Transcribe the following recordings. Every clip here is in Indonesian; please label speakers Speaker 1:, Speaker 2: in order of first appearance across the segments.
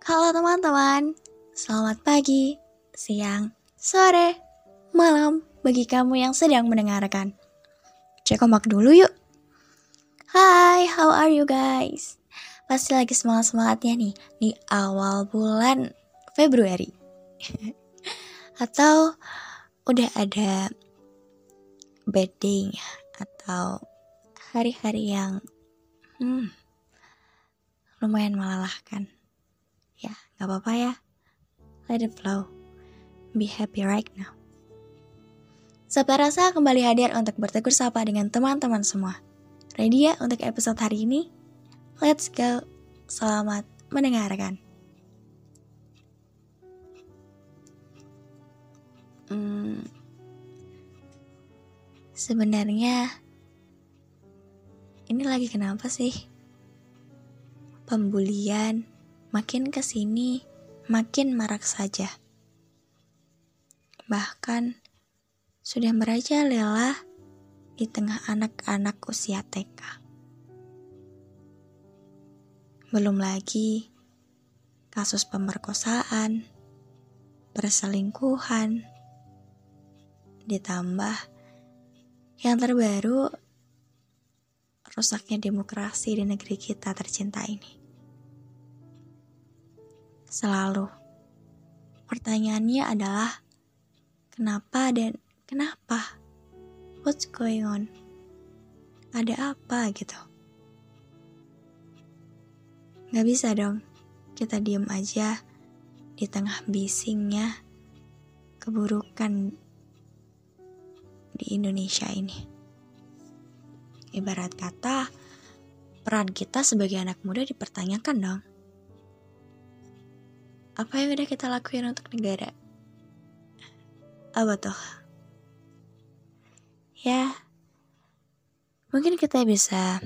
Speaker 1: Halo teman-teman, selamat pagi, siang, sore, malam bagi kamu yang sedang mendengarkan. Cek ombak dulu yuk. Hai, how are you guys? Pasti lagi semangat-semangatnya nih di awal bulan Februari. Atau udah ada day atau hari-hari yang hmm, lumayan melelahkan. Ya, gak apa-apa ya. Let it flow. Be happy right now. Sabta Rasa kembali hadir untuk bertegur sapa dengan teman-teman semua. Ready ya untuk episode hari ini? Let's go. Selamat mendengarkan. Hmm, sebenarnya ini lagi kenapa sih? Pembulian, Makin ke sini, makin marak saja. Bahkan, sudah merajalela di tengah anak-anak usia TK. Belum lagi kasus pemerkosaan, perselingkuhan, ditambah yang terbaru rusaknya demokrasi di negeri kita tercinta ini. Selalu. Pertanyaannya adalah kenapa dan kenapa? What's going on? Ada apa gitu? Gak bisa dong kita diem aja di tengah bisingnya keburukan di Indonesia ini. Ibarat kata, peran kita sebagai anak muda dipertanyakan dong apa yang udah kita lakuin untuk negara? Apa tuh? Ya, mungkin kita bisa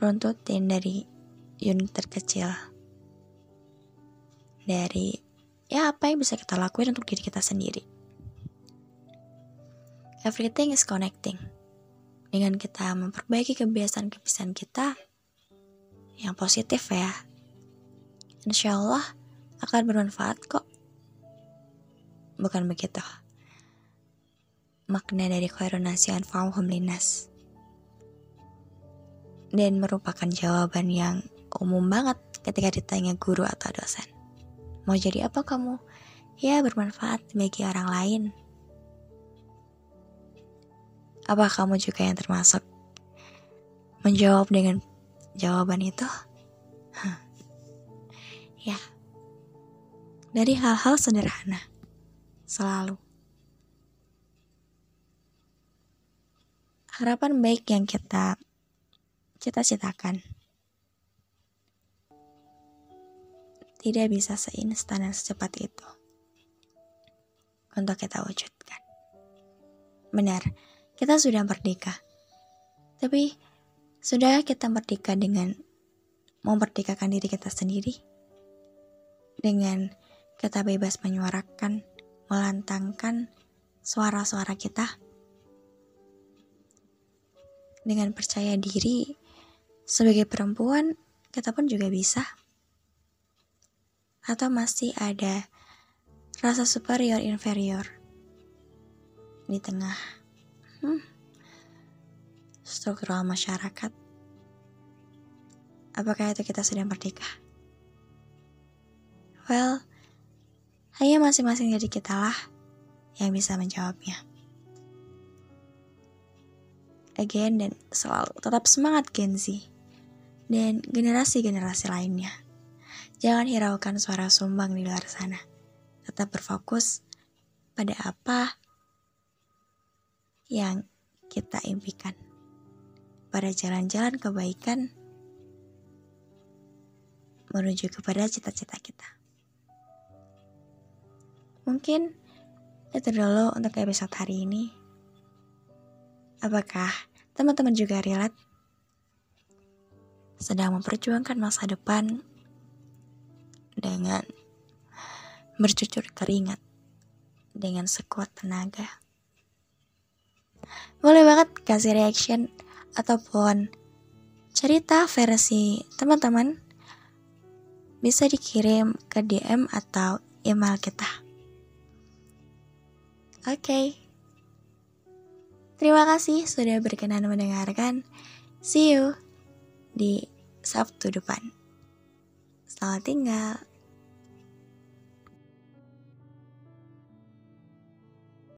Speaker 1: runtutin dari unit terkecil. Dari ya apa yang bisa kita lakuin untuk diri kita sendiri. Everything is connecting. Dengan kita memperbaiki kebiasaan-kebiasaan kita yang positif ya insya Allah akan bermanfaat kok. Bukan begitu. Makna dari koordinasi anfa'uhum linas. Dan merupakan jawaban yang umum banget ketika ditanya guru atau dosen. Mau jadi apa kamu? Ya bermanfaat bagi orang lain. Apa kamu juga yang termasuk menjawab dengan jawaban itu? Ya, dari hal-hal sederhana, selalu. Harapan baik yang kita cita-citakan tidak bisa seinstan dan secepat itu untuk kita wujudkan. Benar, kita sudah merdeka. Tapi, sudah kita merdeka dengan memerdekakan diri kita sendiri? Dengan kita bebas menyuarakan, melantangkan suara-suara kita. Dengan percaya diri, sebagai perempuan, kita pun juga bisa. Atau masih ada rasa superior inferior di tengah hmm, struktural masyarakat. Apakah itu kita sudah merdeka? Well, hanya masing-masing dari kita lah yang bisa menjawabnya. Again dan selalu tetap semangat Gen Z dan generasi-generasi lainnya. Jangan hiraukan suara sumbang di luar sana. Tetap berfokus pada apa yang kita impikan. Pada jalan-jalan kebaikan menuju kepada cita-cita kita. Mungkin itu dulu untuk episode hari ini. Apakah teman-teman juga relate? Sedang memperjuangkan masa depan dengan bercucur keringat dengan sekuat tenaga. Boleh banget kasih reaction ataupun cerita versi teman-teman bisa dikirim ke DM atau email kita. Oke. Okay. Terima kasih sudah berkenan mendengarkan. See you di Sabtu depan. Selamat tinggal.